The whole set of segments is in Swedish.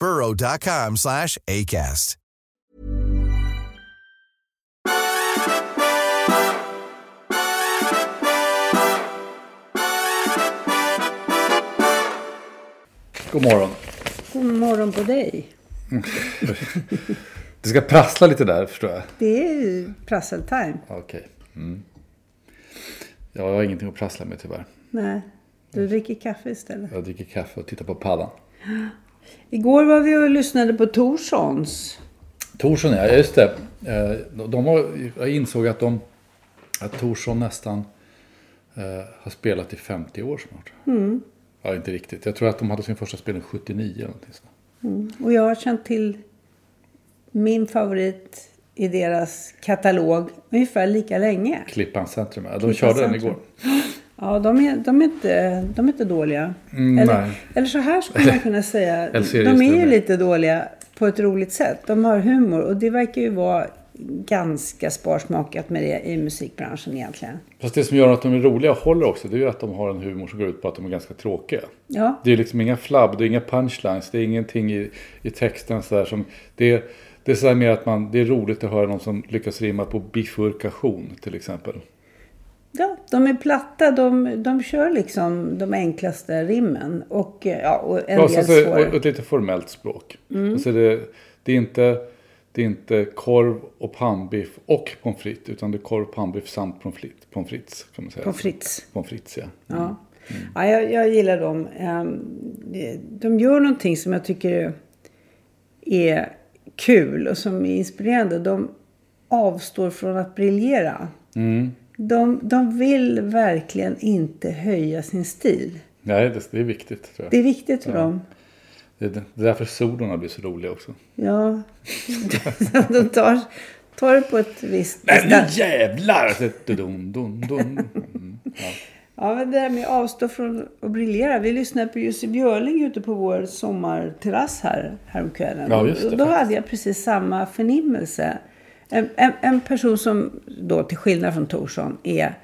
burrow.com slash ACAST. God morgon. God morgon på dig. Det ska prassla lite där förstår jag. Det är ju prasseltime. Okej. Mm. Ja, jag har ingenting att prassla med tyvärr. Nej, du dricker kaffe istället. Jag dricker kaffe och tittar på paddan. Igår var vi och lyssnade på Torssons. Torsson ja, just det. Eh, De har, jag insåg att, de, att Torsson nästan eh, har spelat i 50 år snart. Mm. Ja, inte riktigt. Jag tror att de hade sin första spelning 79 eller någonting sånt. Och jag har känt till min favorit i deras katalog ungefär lika länge. Klippan Centrum. Ja, de Klippan körde den Centrum. igår. Ja, de är, de är, inte, de är inte dåliga. Mm, eller, nej. eller så här skulle man kunna säga. De är ju lite dåliga på ett roligt sätt. De har humor och det verkar ju vara ganska sparsmakat med det i musikbranschen egentligen. Fast det som gör att de är roliga och håller också, det är ju att de har en humor som går ut på att de är ganska tråkiga. Ja, Det är liksom inga flabb, det är inga punchlines, det är ingenting i, i texten så där som... Det är, det är så mer att man, det är roligt att höra någon som lyckas rimma på bifurkation till exempel. Ja, de är platta. De, de kör liksom de enklaste rimmen. Och, eh, ja, och en Ja, del så, så, svårare. och ett lite formellt språk. Alltså det, det, är inte, det är inte korv och pannbiff och pommes frites, utan det är korv, pannbiff samt pommes frites, pommes frites kan man säga. På Fritz. Pommes frites, ja. Ja. Ja, jag, jag gillar dem. Ehm, de- gör någonting som jag tycker är kul och som är inspirerande. De avstår från att briljera. De, de vill verkligen inte höja sin stil. Nej, det, det är viktigt tror jag. Det är viktigt för dem. Det är, det är därför solorna blir så roliga också. Ja. de tar, tar det på ett visst... Nej, nu jävlar! Dun, dun, dun. Mm, ja. Ja, men det där med att avstå från att briljera. Vi lyssnade på Jussi Björling ute på vår sommarterrass här häromkvällen. Ja, just det, Och då faktiskt. hade jag precis samma förnimmelse. En, en, en person som då till skillnad från Torsson är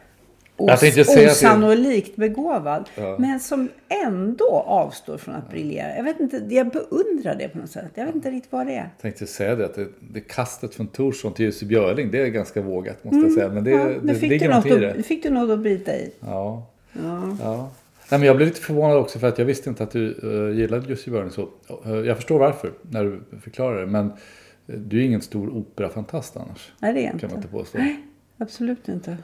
os, det- osannolikt begåvad. Ja. Men som ändå avstår från att briljera. Jag vet inte, jag beundrar det på något sätt. Jag vet inte riktigt vad det är. Jag tänkte säga det, att det, det kastet från Torsson till Jussi Björling, det är ganska vågat måste jag säga. Men det, Mm. Ja, det, nu fick, ligger något i det. fick du något att bita i. Ja. Ja. ja. Nej, men jag blev lite förvånad också för att jag visste inte att du uh, gillade Jussi Björling så. Eh, jag förstår varför när du förklarar det. Men du är ingen stor operafantast annars. Nej, det är jag Kan inte. man inte påstå. Nej, absolut inte.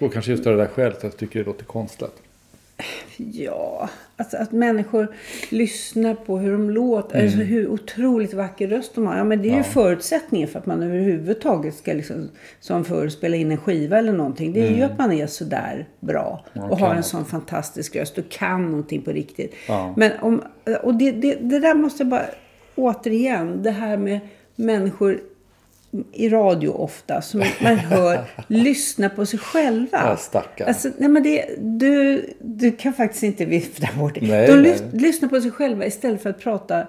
Och kanske just det där skälet att jag tycker det låter konstlat. Ja, alltså att människor lyssnar på hur de låter. Mm. Alltså hur otroligt vacker röst de har. Ja, men det är ju förutsättningen för att man överhuvudtaget ska liksom, som förr, spela in en skiva eller någonting. Det är ju att man är sådär bra. och har Mm. kan en något. sån fantastisk röst och kan någonting på riktigt. Ja. Men om, och det, det, det där måste jag bara, återigen, det här med människor i radio ofta som man hör lyssna på sig själva. Ja, stackarn. Alltså, nej men det, du, du kan faktiskt inte vifta bort det. Nej, De nej. lys- lyssnar på sig själva istället för att prata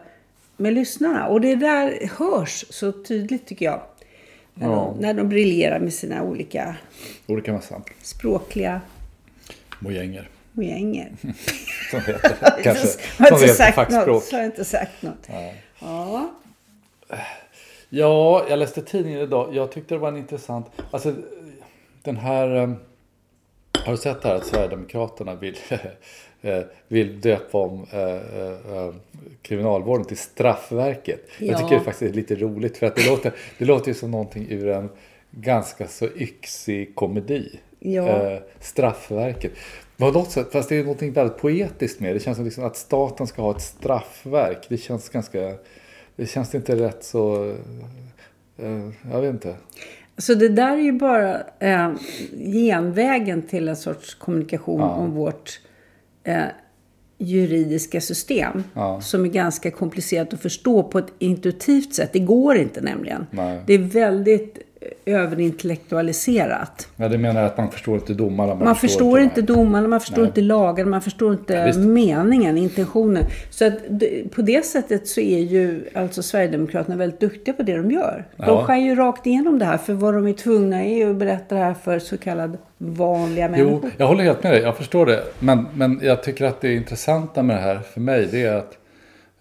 med lyssnarna. Och det där hörs så tydligt tycker jag. När, Ja. de, när de briljerar med sina olika Olika massa språkliga mojänger. mojänger. Som heter kanske. Som inte heter sagt fackspråk. något. Så har jag inte sagt något. Ja. Ja, jag läste tidningen idag. Jag tyckte det var en intressant... Alltså, den här... eh, Har du sett här att Sverigedemokraterna vill, eh, vill döpa om eh, kriminalvården till straffverket? Jag Ja. tycker det faktiskt är lite roligt för att det låter, det låter ju som någonting ur en ganska så yxig komedi. Ja. Straffverket. På något sätt, fast det är någonting väldigt poetiskt med det. Det känns som liksom att staten ska ha ett straffverk. Det känns ganska... Det känns inte rätt så... eh, jag vet inte. Så det där är ju bara eh, genvägen till en sorts kommunikation Ja. om vårt eh, juridiska system. Ja. Som är ganska komplicerat att förstå på ett intuitivt sätt. Det går inte nämligen. Nej. Det är väldigt överintellektualiserat. Ja, det menar att man förstår inte domarna. Man, förstår inte nej. domarna, man förstår Nej. inte lagen, man förstår inte visst. meningen, intentionen. Så att på det sättet så är ju alltså Sverigedemokraterna väldigt duktiga på det de gör. De Ja. skär ju rakt igenom det här, för vad de är tvungna är ju att berätta det här för så kallade vanliga människor. Jo, jag håller helt med dig. Jag förstår det. Men, men jag tycker att det intressanta med det här för mig det är att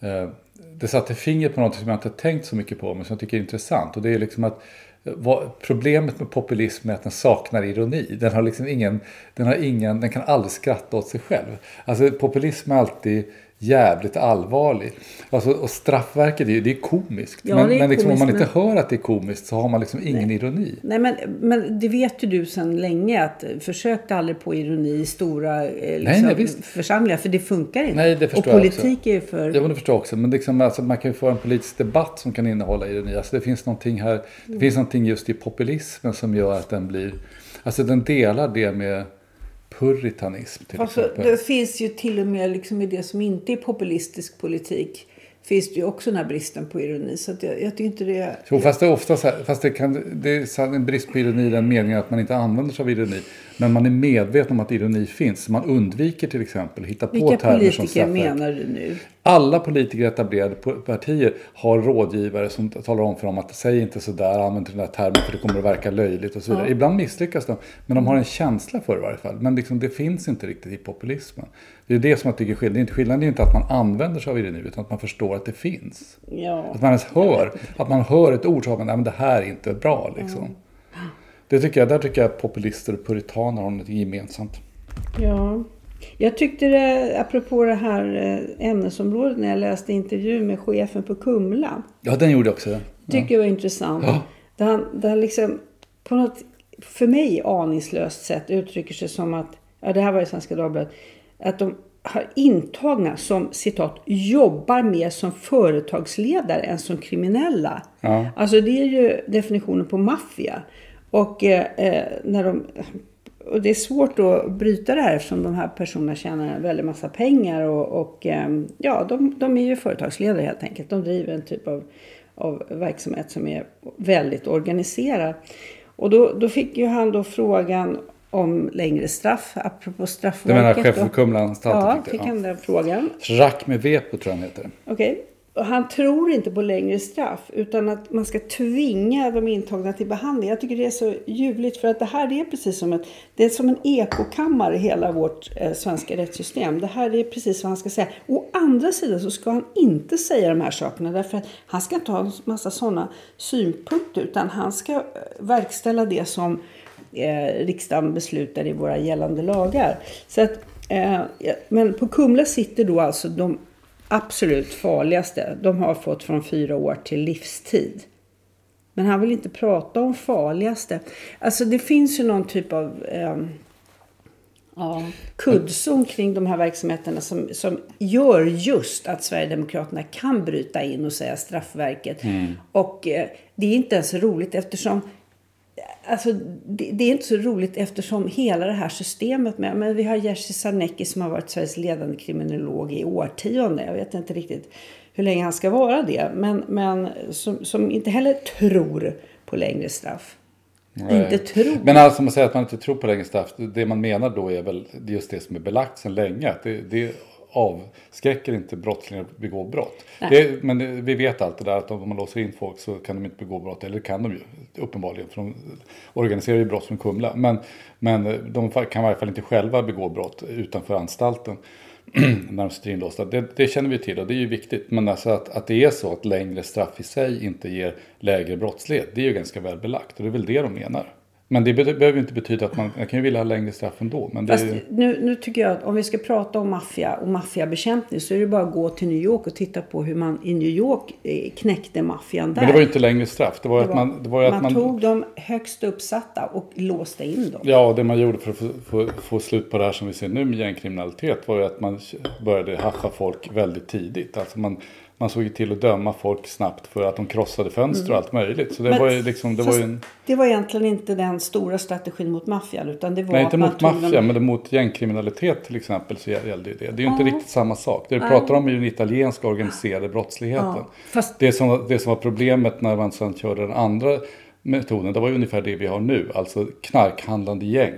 eh, det satte fingret på något som jag inte tänkt så mycket på men som jag tycker är intressant. Och det är liksom att vad, problemet med populism är att den saknar ironi. Den har liksom ingen, den har ingen, den kan aldrig skratta åt sig själv. Alltså populism är alltid jävligt allvarlig. Alltså, och straffverket är ju det är komiskt. Ja, men är men liksom, om man komiskt, inte hör att det är komiskt så har man liksom ingen ironi. Nej, men, men det vet ju du sedan länge att försök aldrig på ironi i stora eh, liksom, nej, församlingar, för det funkar inte. Nej, det förstår Och jag också. politik är ju för... Ja, men det förstår jag också. Men liksom, alltså, man kan ju få en politisk debatt som kan innehålla ironi. Alltså, det finns någonting här. Det finns någonting just i populismen som gör att den blir... Alltså den delar det med puritanism till Alltså, exempel. det finns ju till och med liksom i det som inte är populistisk politik finns det ju också den här bristen på ironi. Så jag, jag tycker inte det... Jo, fast det är ofta så här, fast det, kan, det är en brist på ironi i den meningen att man inte använder sig av ironi. Men man är medveten om att ironi finns. Man undviker till exempel att hitta på Vilka termer som politiker straffverk. menar du nu? Alla politiker etablerade partier har rådgivare som talar om för dem att säg inte sådär, använd inte den där termen för det kommer att verka löjligt och så vidare. Ibland misslyckas de, men de har en känsla för det i varje fall. Men liksom, det finns inte riktigt i populismen. Det är det som jag tycker är skillnaden. Det är inte- Skillnaden är inte att man använder sig av ironi utan att man förstår att det finns. Ja. Att man ens hör, att man hör ett ord så man, nej men det här är inte bra liksom. Det tycker jag, där tycker jag populister och puritaner har något gemensamt. ja. Jag tyckte det, apropå det här eh, ämnesområdet, när jag läste intervjun med chefen på Kumla. Ja, den gjorde jag också. tycker jag var intressant. Ja. Där han, där han liksom på något för mig aningslöst sätt uttrycker sig som att, ja det här var i Svenska Dagbladet, att de har intagna som citat jobbar mer som företagsledare än som kriminella. Ja. Alltså det är ju definitionen på maffia. Och, eh, eh, när de, och det är svårt att bryta det här eftersom de här personerna tjänar en väldig massa pengar. Och, och eh, ja, de, de är ju företagsledare helt enkelt. De driver en typ av, av verksamhet som är väldigt organiserad. Och då, då fick ju han då frågan om längre straff, apropå Du straffverket. menar chefen då. för Kumlaanstalten? Ja, fick han den frågan. Rack med vepo tror jag han heter. Okej. Och han tror inte på längre straff utan att man ska tvinga de intagna till behandling. Jag tycker det är så ljuvligt för att det här är precis som, ett, det är som en ekokammare hela vårt eh, svenska rättssystem. Det här är precis vad han ska säga. Å andra sidan så ska han inte säga de här sakerna därför att han ska inte ha en massa sådana synpunkter utan han ska eh, verkställa det som eh, riksdagen beslutar i våra gällande lagar. Så att, eh, men på Kumla sitter då alltså de absolut farligaste. De har fått från fyra år till livstid. Men han vill inte prata om farligaste. Alltså det finns ju någon typ av eh, ja, kuddzon kring de här verksamheterna som, som gör just att Sverigedemokraterna kan bryta in och säga straffverket. Och eh, det är inte ens roligt eftersom Alltså, det, det är inte så roligt eftersom hela det här systemet med... Men vi har Jerzy Sarnecki som har varit Sveriges ledande kriminolog i årtionden. Jag vet inte riktigt hur länge han ska vara det. Men, men som, som inte heller tror på längre straff. Inte tror. Men alltså man säger att man inte tror på längre straff. Det man menar då är väl just det som är belagt sedan länge. Att det, det avskräcker inte brottslingar att begå brott. Det, men vi vet allt det där att om man låser in folk så kan de inte begå brott. Eller kan de ju uppenbarligen för de organiserar ju brott som Kumla. Men, men de kan i varje fall inte själva begå brott utanför anstalten. när de sitter inlåsta. Det, det, känner vi till och det är ju viktigt. Men alltså att, att det är så att längre straff i sig inte ger lägre brottslighet. Det är ju ganska väl belagt och det är väl det de menar. Men det behöver inte betyda att man, man kan ju vilja ha längre straff ändå. Men Fast det, nu, nu tycker jag att om vi ska prata om maffia och maffiabekämpning så är det bara att gå till New York och titta på hur man i New York eh, knäckte maffian där. men det var ju inte längre straff. Det var, ju Det att var- man... Det var ju man, att man tog de högst uppsatta och låste in dem. Ja, det man gjorde för att få, få, få slut på det här som vi ser nu med gängkriminalitet var ju att man började haffa folk väldigt tidigt. Alltså man, man såg ju till att döma folk snabbt för att de krossade fönster och allt möjligt. Så det Mm. Men- var ju liksom, det var ju en... det var egentligen inte den stora strategin mot maffian utan det var Nej, inte mot tog maffia, dem... men mot gängkriminalitet till exempel så gällde ju det. Det är ju inte riktigt samma sak. Det vi pratar om är ju den italienska organiserade brottsligheten. Fast- Det, som, var- det som var problemet när man sedan körde den andra metoden, det var ju ungefär det vi har nu. Alltså knarkhandlande gäng.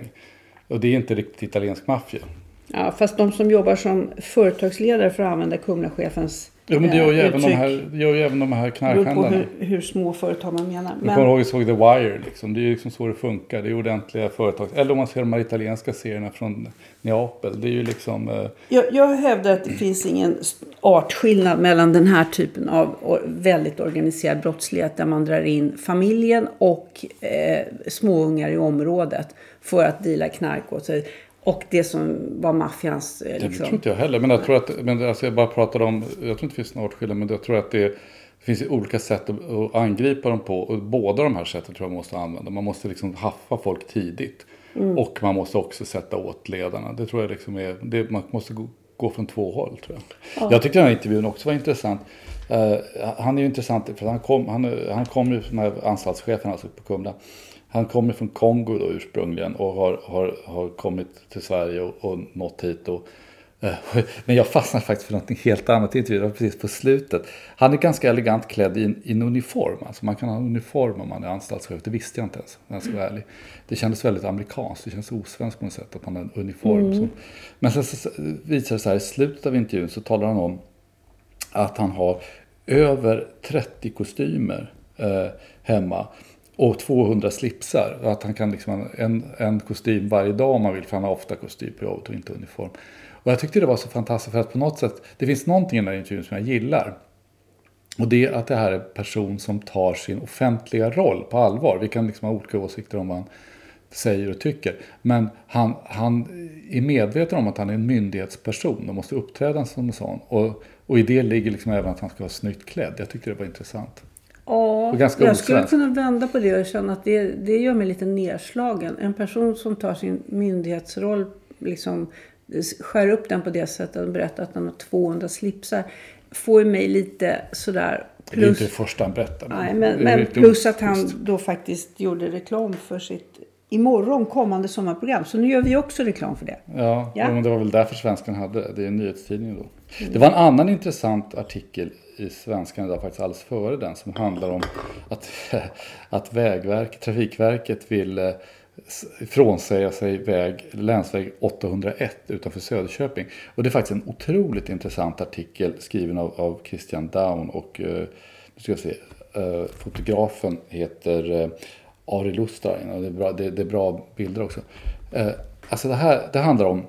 Och det är inte riktigt italiensk maffia. Ja, fast de som jobbar som företagsledare för att använda Kumlachefens Jo, men det gör ju, eh, även de här, det gör ju även de här Det beror på knarkhandlarna. hur, hur små företag man menar. Jag kommer ihåg Men, jag såg The Wire, liksom. det är ju liksom så det funkar. Det är ordentliga företag. Eller om man ser de här italienska serierna från Neapel. Det är ju liksom... Eh, jag, jag hävdar att det finns ingen artskillnad mellan den här typen av väldigt organiserad brottslighet där man drar in familjen och eh, småungar i området för att dela knark åt sig. Och det som var maffians... Eh, Det tror liksom. inte jag heller. Men jag tror att, men alltså jag bara pratar om, jag tror inte det finns någon åtskillnad, men jag tror att det, finns olika sätt att, angripa dem på. Och båda de här sätten tror jag man måste använda. Man måste liksom haffa folk tidigt. Och man måste också sätta åt ledarna. Det tror jag liksom är, det, man måste gå, gå från två håll tror jag. Jag tyckte den här intervjun också var intressant. Eh, han är ju intressant för han kom, han, han kom ju från anstaltschefen alltså på Kumla. Han kommer från Kongo då ursprungligen och har, har, har kommit till Sverige och, och nått hit. Och, eh, men jag fastnade faktiskt för något helt annat intervju, precis på slutet. Han är ganska elegant klädd i en, i en uniform. Alltså man kan ha en uniform om man är anstaltschef, det visste jag inte ens om jag ska vara ärlig. Det kändes väldigt amerikanskt, det känns osvenskt på något sätt att man har en uniform. Så. Men sen så visar det sig här i slutet av intervjun så talar han om att han har över 30 kostymer eh, hemma och 200 slipsar. Att han kan liksom ha en, en kostym varje dag om man vill, för han har ofta kostym på jobbet och inte uniform. Och jag tyckte det var så fantastiskt för att på något sätt, det finns någonting i den här intervjun som jag gillar. Och det är att det här är en person som tar sin offentliga roll på allvar. Vi kan liksom ha olika åsikter om vad han säger och tycker. Men han, han är medveten om att han är en myndighetsperson och måste uppträda som en sån. Och, och i det ligger liksom även att han ska vara snyggt klädd. Jag tyckte det var intressant. Ja, jag skulle kunna vända på det och känna att det, det gör mig lite nedslagen. En person som tar sin myndighetsroll, liksom skär upp den på det sättet och berättar att han har 200 slipsar, får ju mig lite sådär... Det är inte det första han berättar. Nej, men, men plus att han då faktiskt gjorde reklam för sitt imorgon kommande sommarprogram. Så nu gör vi också reklam för det. Ja, Ja. Men det var väl därför Svenskan hade det. Det är en nyhetstidning då. Det var en annan intressant artikel i Svenskan idag faktiskt alldeles före den som handlar om att, att vägverk, Trafikverket vill eh, frånsäga sig väg, länsväg 801 utanför Söderköping. Och det är faktiskt en otroligt intressant artikel skriven av, av Christian Down och eh, nu ska jag se, eh, fotografen heter Ari Lustrain. och det är, bra, det, det är bra bilder också. Alltså det här det handlar om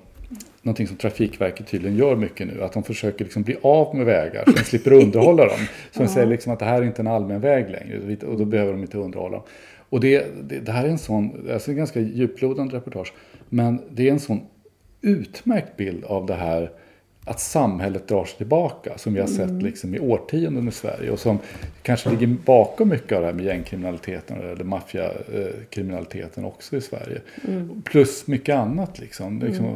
någonting som Trafikverket tydligen gör mycket nu. Att de försöker liksom bli av med vägar så de slipper underhålla dem. Så de säger liksom att det här är inte en allmän väg längre och då behöver de inte underhålla dem. Och det, det, det här är en sån, alltså en ganska djuplodande reportage. Men det är en sån utmärkt bild av det här att samhället drar sig tillbaka som vi har sett liksom i årtionden i Sverige och som kanske ligger bakom mycket av det här med gängkriminaliteten eller maffiakriminaliteten också i Sverige. Plus mycket annat liksom. liksom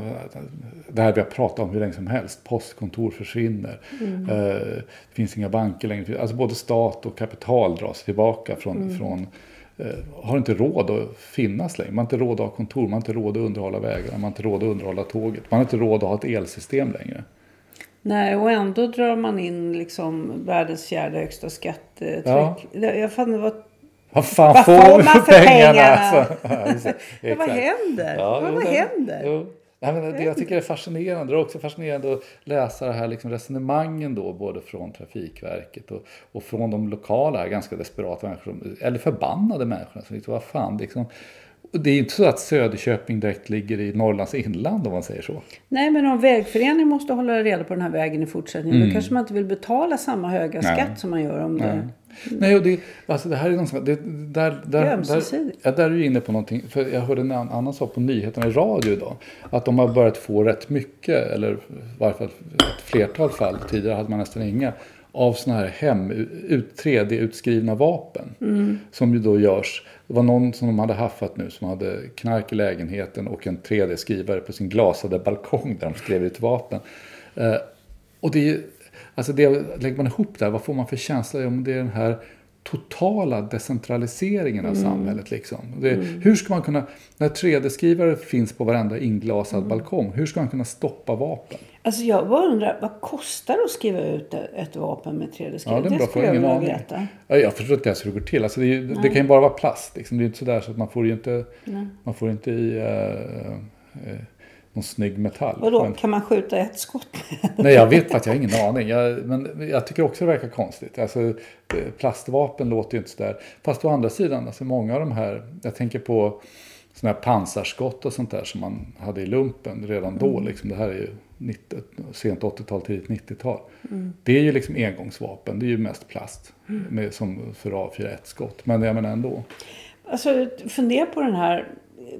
Det här vi har pratat om hur länge som helst. Postkontor försvinner. Eh, det finns inga banker längre. Alltså både stat och kapital dras tillbaka från, från eh, har inte råd att finnas längre. Man har inte råd att ha kontor, man har inte råd att underhålla vägarna, man har inte råd att underhålla tåget. Man har inte råd att ha ett elsystem längre. Nej, och ändå drar man in liksom världens fjärde högsta skattetryck. Ja. Jag fann var... Vad fan Vad får man för pengarna? pengarna? Alltså. Ja, vad händer? Ja, vad jo, vad det- händer? jo. Ja, men det jag tycker är fascinerande. Det är också fascinerande att läsa det här liksom resonemangen då, både från Trafikverket och, och från de lokala, ganska desperata människor, eller förbannade människorna. Som liksom, vad fan, liksom, det är inte så att Söderköping direkt ligger i Norrlands inland om man säger så. Nej, men om vägföreningen måste hålla reda på den här vägen i fortsättningen, Mm. då kanske man inte vill betala samma höga skatt som man gör om det... Nej, och det, alltså det här är någonting, det, där, där, där, ja, där är du inne på någonting. För jag hörde en annan annan sak på nyheterna i radio idag. Att de har börjat få rätt mycket, eller i varje fall ett flertal fall, tidigare hade man nästan inga, av sådana här hem, ut, 3D-utskrivna vapen. Som ju då görs. Det var någon som de hade haffat nu som hade knark i lägenheten och en 3D-skrivare på sin glasade balkong där de skrev ut vapen. Eh, och det är ju, alltså det, lägger man ihop det här, vad får man för känsla om det är den här totala decentraliseringen av samhället. Liksom. Det, Hur ska man kunna, när 3D-skrivare finns på varenda inglasad balkong, hur ska man kunna stoppa vapen? Alltså jag bara undrar, vad kostar det att skriva ut ett vapen med 3D-skriv? Ja, det är en bra skulle fråga. jag Ingen vilja aning. veta. Ja, jag förstår inte ens hur det går till. Alltså det, är, det kan ju bara vara plast. Liksom. Det är inte sådär så att man får ju inte, man får inte i eh, eh, någon snygg metall. Vadå, Men- kan man skjuta ett skott? Nej, jag vet att jag har ingen aning. Jag, men jag tycker också det verkar konstigt. Alltså, plastvapen låter ju inte sådär. Fast å andra sidan, alltså många av de här, jag tänker på sådana här pansarskott och sånt där som man hade i lumpen redan då. Liksom, det här är ju 90, sent 80-tal, tidigt 90-tal. Det är ju liksom engångsvapen, det är ju mest plast. Med, som för att avfyra ett skott. Men jag menar ändå. Alltså fundera på den här,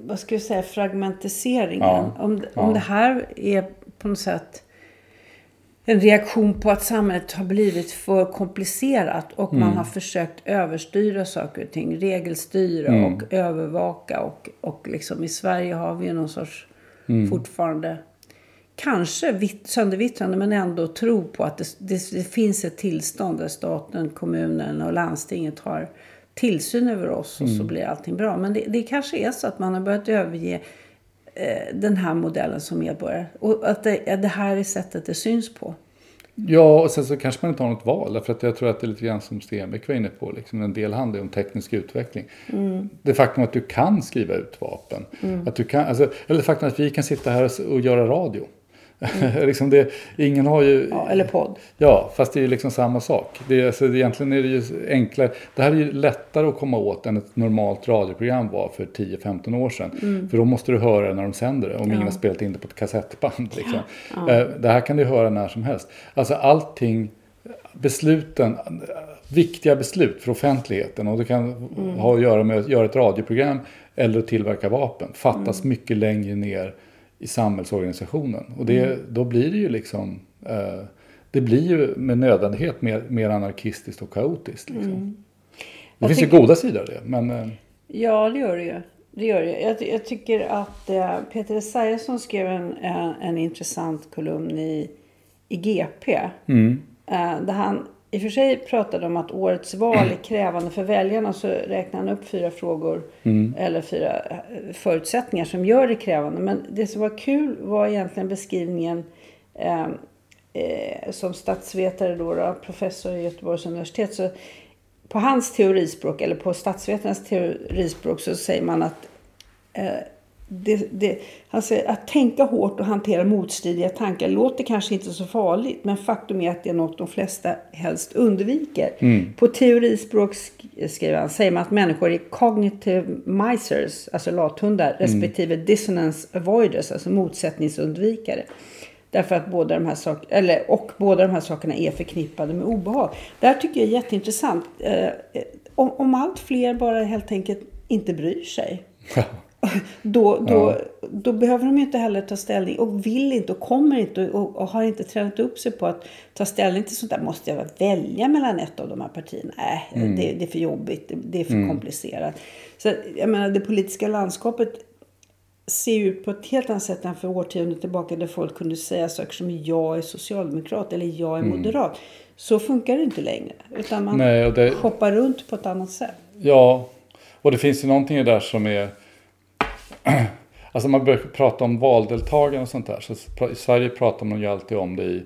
vad ska vi säga, fragmentiseringen. Ja, Om, om ja. det här är på något sätt en reaktion på att samhället har blivit för komplicerat och Mm. man har försökt överstyra saker och ting. Regelstyra Mm. och övervaka. Och, och liksom i Sverige har vi ju någon sorts Mm. fortfarande kanske vitt, söndervittrande men ändå tro på att det, det, det finns ett tillstånd där staten, kommunen och landstinget har tillsyn över oss och Mm. så blir allting bra. Men det, det kanske är så att man har börjat överge eh, den här modellen som medborgare. Och att det, det här är sättet det syns på. Ja, och sen så kanske man inte har något val. Därför att jag tror att det är lite grann som Stenbeck var inne på. Liksom en del handlar ju om teknisk utveckling. Det faktum att du kan skriva ut vapen. Att du kan, alltså, eller det faktum att vi kan sitta här och, och göra radio. liksom det, ingen har ju... Ja, eller podd. Ja, fast det är ju liksom samma sak. Det är, alltså, egentligen är det ju enklare. Det här är ju lättare att komma åt än ett normalt radioprogram var för 10-15 år sedan. För då måste du höra det när de sänder det. Om ingen har spelat in det på ett kassettband. Liksom. Eh, Det här kan du höra när som helst. Alltså allting, besluten, viktiga beslut för offentligheten. Och det kan ha att göra med att göra ett radioprogram eller att tillverka vapen. Fattas mycket längre ner i samhällsorganisationen. Och det, då blir det ju liksom eh, det blir ju med nödvändighet mer, mer anarkistiskt och kaotiskt. Liksom. Det Jag finns tycker- ju goda sidor av det. Men eh, Ja, det gör det ju. Det gör det. Jag, jag tycker att eh, Peter Esaiasson skrev en, en, en intressant kolumn i, i GP. Eh, där han i och för sig pratade om att årets val är krävande för väljarna. Så räknade han upp fyra frågor eller fyra eh, förutsättningar som gör det krävande. Men det som var kul var egentligen beskrivningen eh, eh, som statsvetare då, då, professor i Göteborgs universitet. Så på hans teorispråk, eller på statsvetarnas teorispråk, så säger man att eh, det, det, han säger, att tänka hårt och hantera motstridiga tankar låter kanske inte så farligt, men faktum är att det är något de flesta helst undviker. På teorispråk, sk- skriver han, säger man att människor är cognitive misers, alltså lathundar, respektive dissonance avoiders, alltså motsättningsundvikare. Därför att båda de här sak- eller, och båda de här sakerna är förknippade med obehag. Det här tycker jag är jätteintressant. Eh, om, om allt fler bara helt enkelt inte bryr sig. Då, då, då behöver de ju inte heller ta ställning och vill inte och kommer inte och, och har inte tränat upp sig på att ta ställning till sånt där. Måste jag välja mellan ett av de här partierna? Nej, det, det är för jobbigt. Det, är för komplicerat. Så jag menar, det politiska landskapet ser ut på ett helt annat sätt än för årtionden tillbaka där folk kunde säga saker som jag är socialdemokrat eller jag är moderat. Så funkar det inte längre. Utan man Nej, det- hoppar runt på ett annat sätt. ja, och det finns ju någonting där som är... Alltså man börjar prata om valdeltagande och sånt där. Så I Sverige pratar man ju alltid om det i,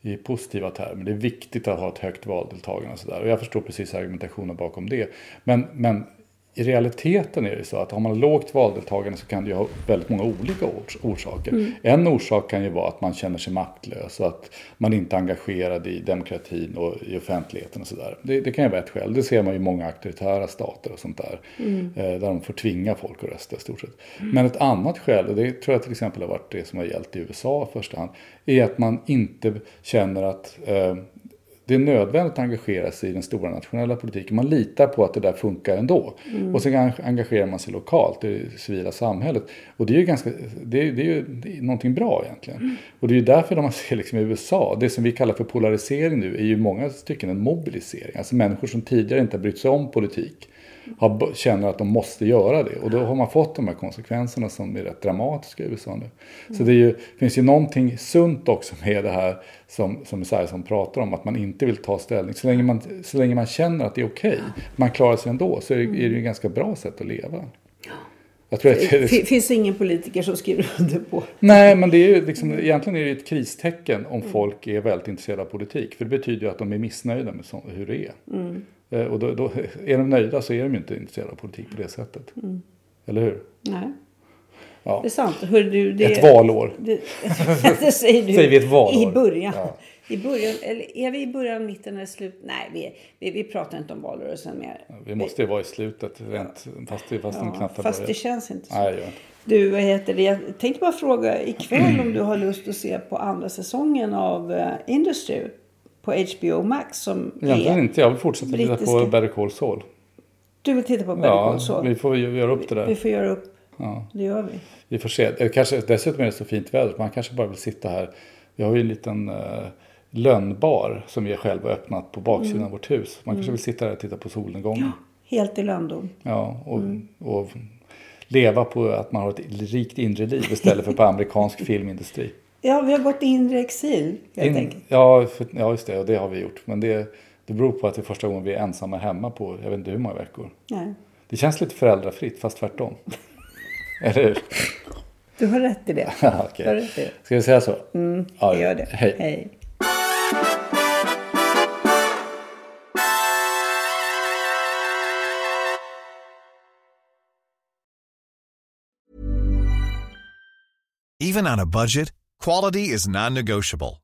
i positiva termer. Det är viktigt att ha ett högt valdeltagande och sådär. Och jag förstår precis argumentationen bakom det. Men, men i realiteten är det så att har man lågt valdeltagande så kan det ju ha väldigt många olika orsaker. Mm. En orsak kan ju vara att man känner sig maktlös och att man inte är engagerad i demokratin och i offentligheten och sådär. Det, det, kan ju vara ett skäl. Det ser man ju i många auktoritära stater och sånt där. Mm. Eh, där de får tvinga folk att rösta i stort sett. Mm. Men ett annat skäl, och det tror jag till exempel har varit det som har gällt i USA i första hand, är att man inte känner att eh, det är nödvändigt att engagera sig i den stora nationella politiken. Man litar på att det där funkar ändå. Mm. Och sen engagerar man sig lokalt i det civila samhället. Och det är ju, ganska, det är, det är ju det är någonting bra egentligen. Mm. Och det är ju därför man ser liksom i USA, det som vi kallar för polarisering nu, är ju i många stycken en mobilisering. Alltså människor som tidigare inte har brytt sig om politik har, känner att de måste göra det. Och då har man fått de här konsekvenserna som är rätt dramatiska i USA nu. Mm. Så det ju, finns ju någonting sunt också med det här som, som Esaiasson pratar om, att man inte vill ta ställning. Så länge man, så länge man känner att det är okej, okay, man klarar sig ändå, så är det, är det ju ett ganska bra sätt att leva. Jag tror att det finns ingen politiker som skriver under på. Nej, men det är ju liksom, egentligen är det ett kristecken om mm. folk är väldigt intresserade av politik. För det betyder ju att de är missnöjda med så, hur det är. Mm. Eh, och då, då, är de nöjda så är de ju inte intresserade av politik på det sättet. Mm. Eller hur? Nej. Ja. Det är sant. Hör du, det, ett valår. Det, det säger du. säger vi ett valår. I början. Ja. I början, eller är vi i början, mitten eller slut? Nej, vi, vi, vi pratar inte om valrörelsen mer. Vi måste ju vara i slutet, rent, fast, det, fast ja, knappt Fast det känns inte så. Nej, Du, vad heter det? Jag tänkte bara fråga ikväll om du har lust att se på andra säsongen av uh, Industry på HBO Max som Egentligen är inte. Jag vill fortsätta brittiska. titta på Better Call Saul. Du vill titta på Better ja, Call Saul? vi får göra upp det där. Vi får göra upp. Ja. Det gör vi. Vi får se. Kanske, dessutom är det så fint väder. Man kanske bara vill sitta här. Vi har ju en liten uh, lönnbar som vi själva öppnat på baksidan mm. av vårt hus. Man kanske mm. vill sitta där och titta på solnedgången. Ja, helt i lönndom. Ja, och, mm. och leva på att man har ett rikt inre liv istället för på amerikansk filmindustri. Ja, vi har gått i exil helt in, enkelt. Ja, för, ja, just det. Och det har vi gjort. Men det, det beror på att det är första gången vi är ensamma hemma på jag vet inte hur många veckor. Nej. Det känns lite föräldrafritt, fast tvärtom. Eller hur? Du har rätt i det. ja, okay. rätt i det. Ska vi säga så? Mm, ja, gör det. Hej. Hej. Even on a budget, quality is non-negotiable.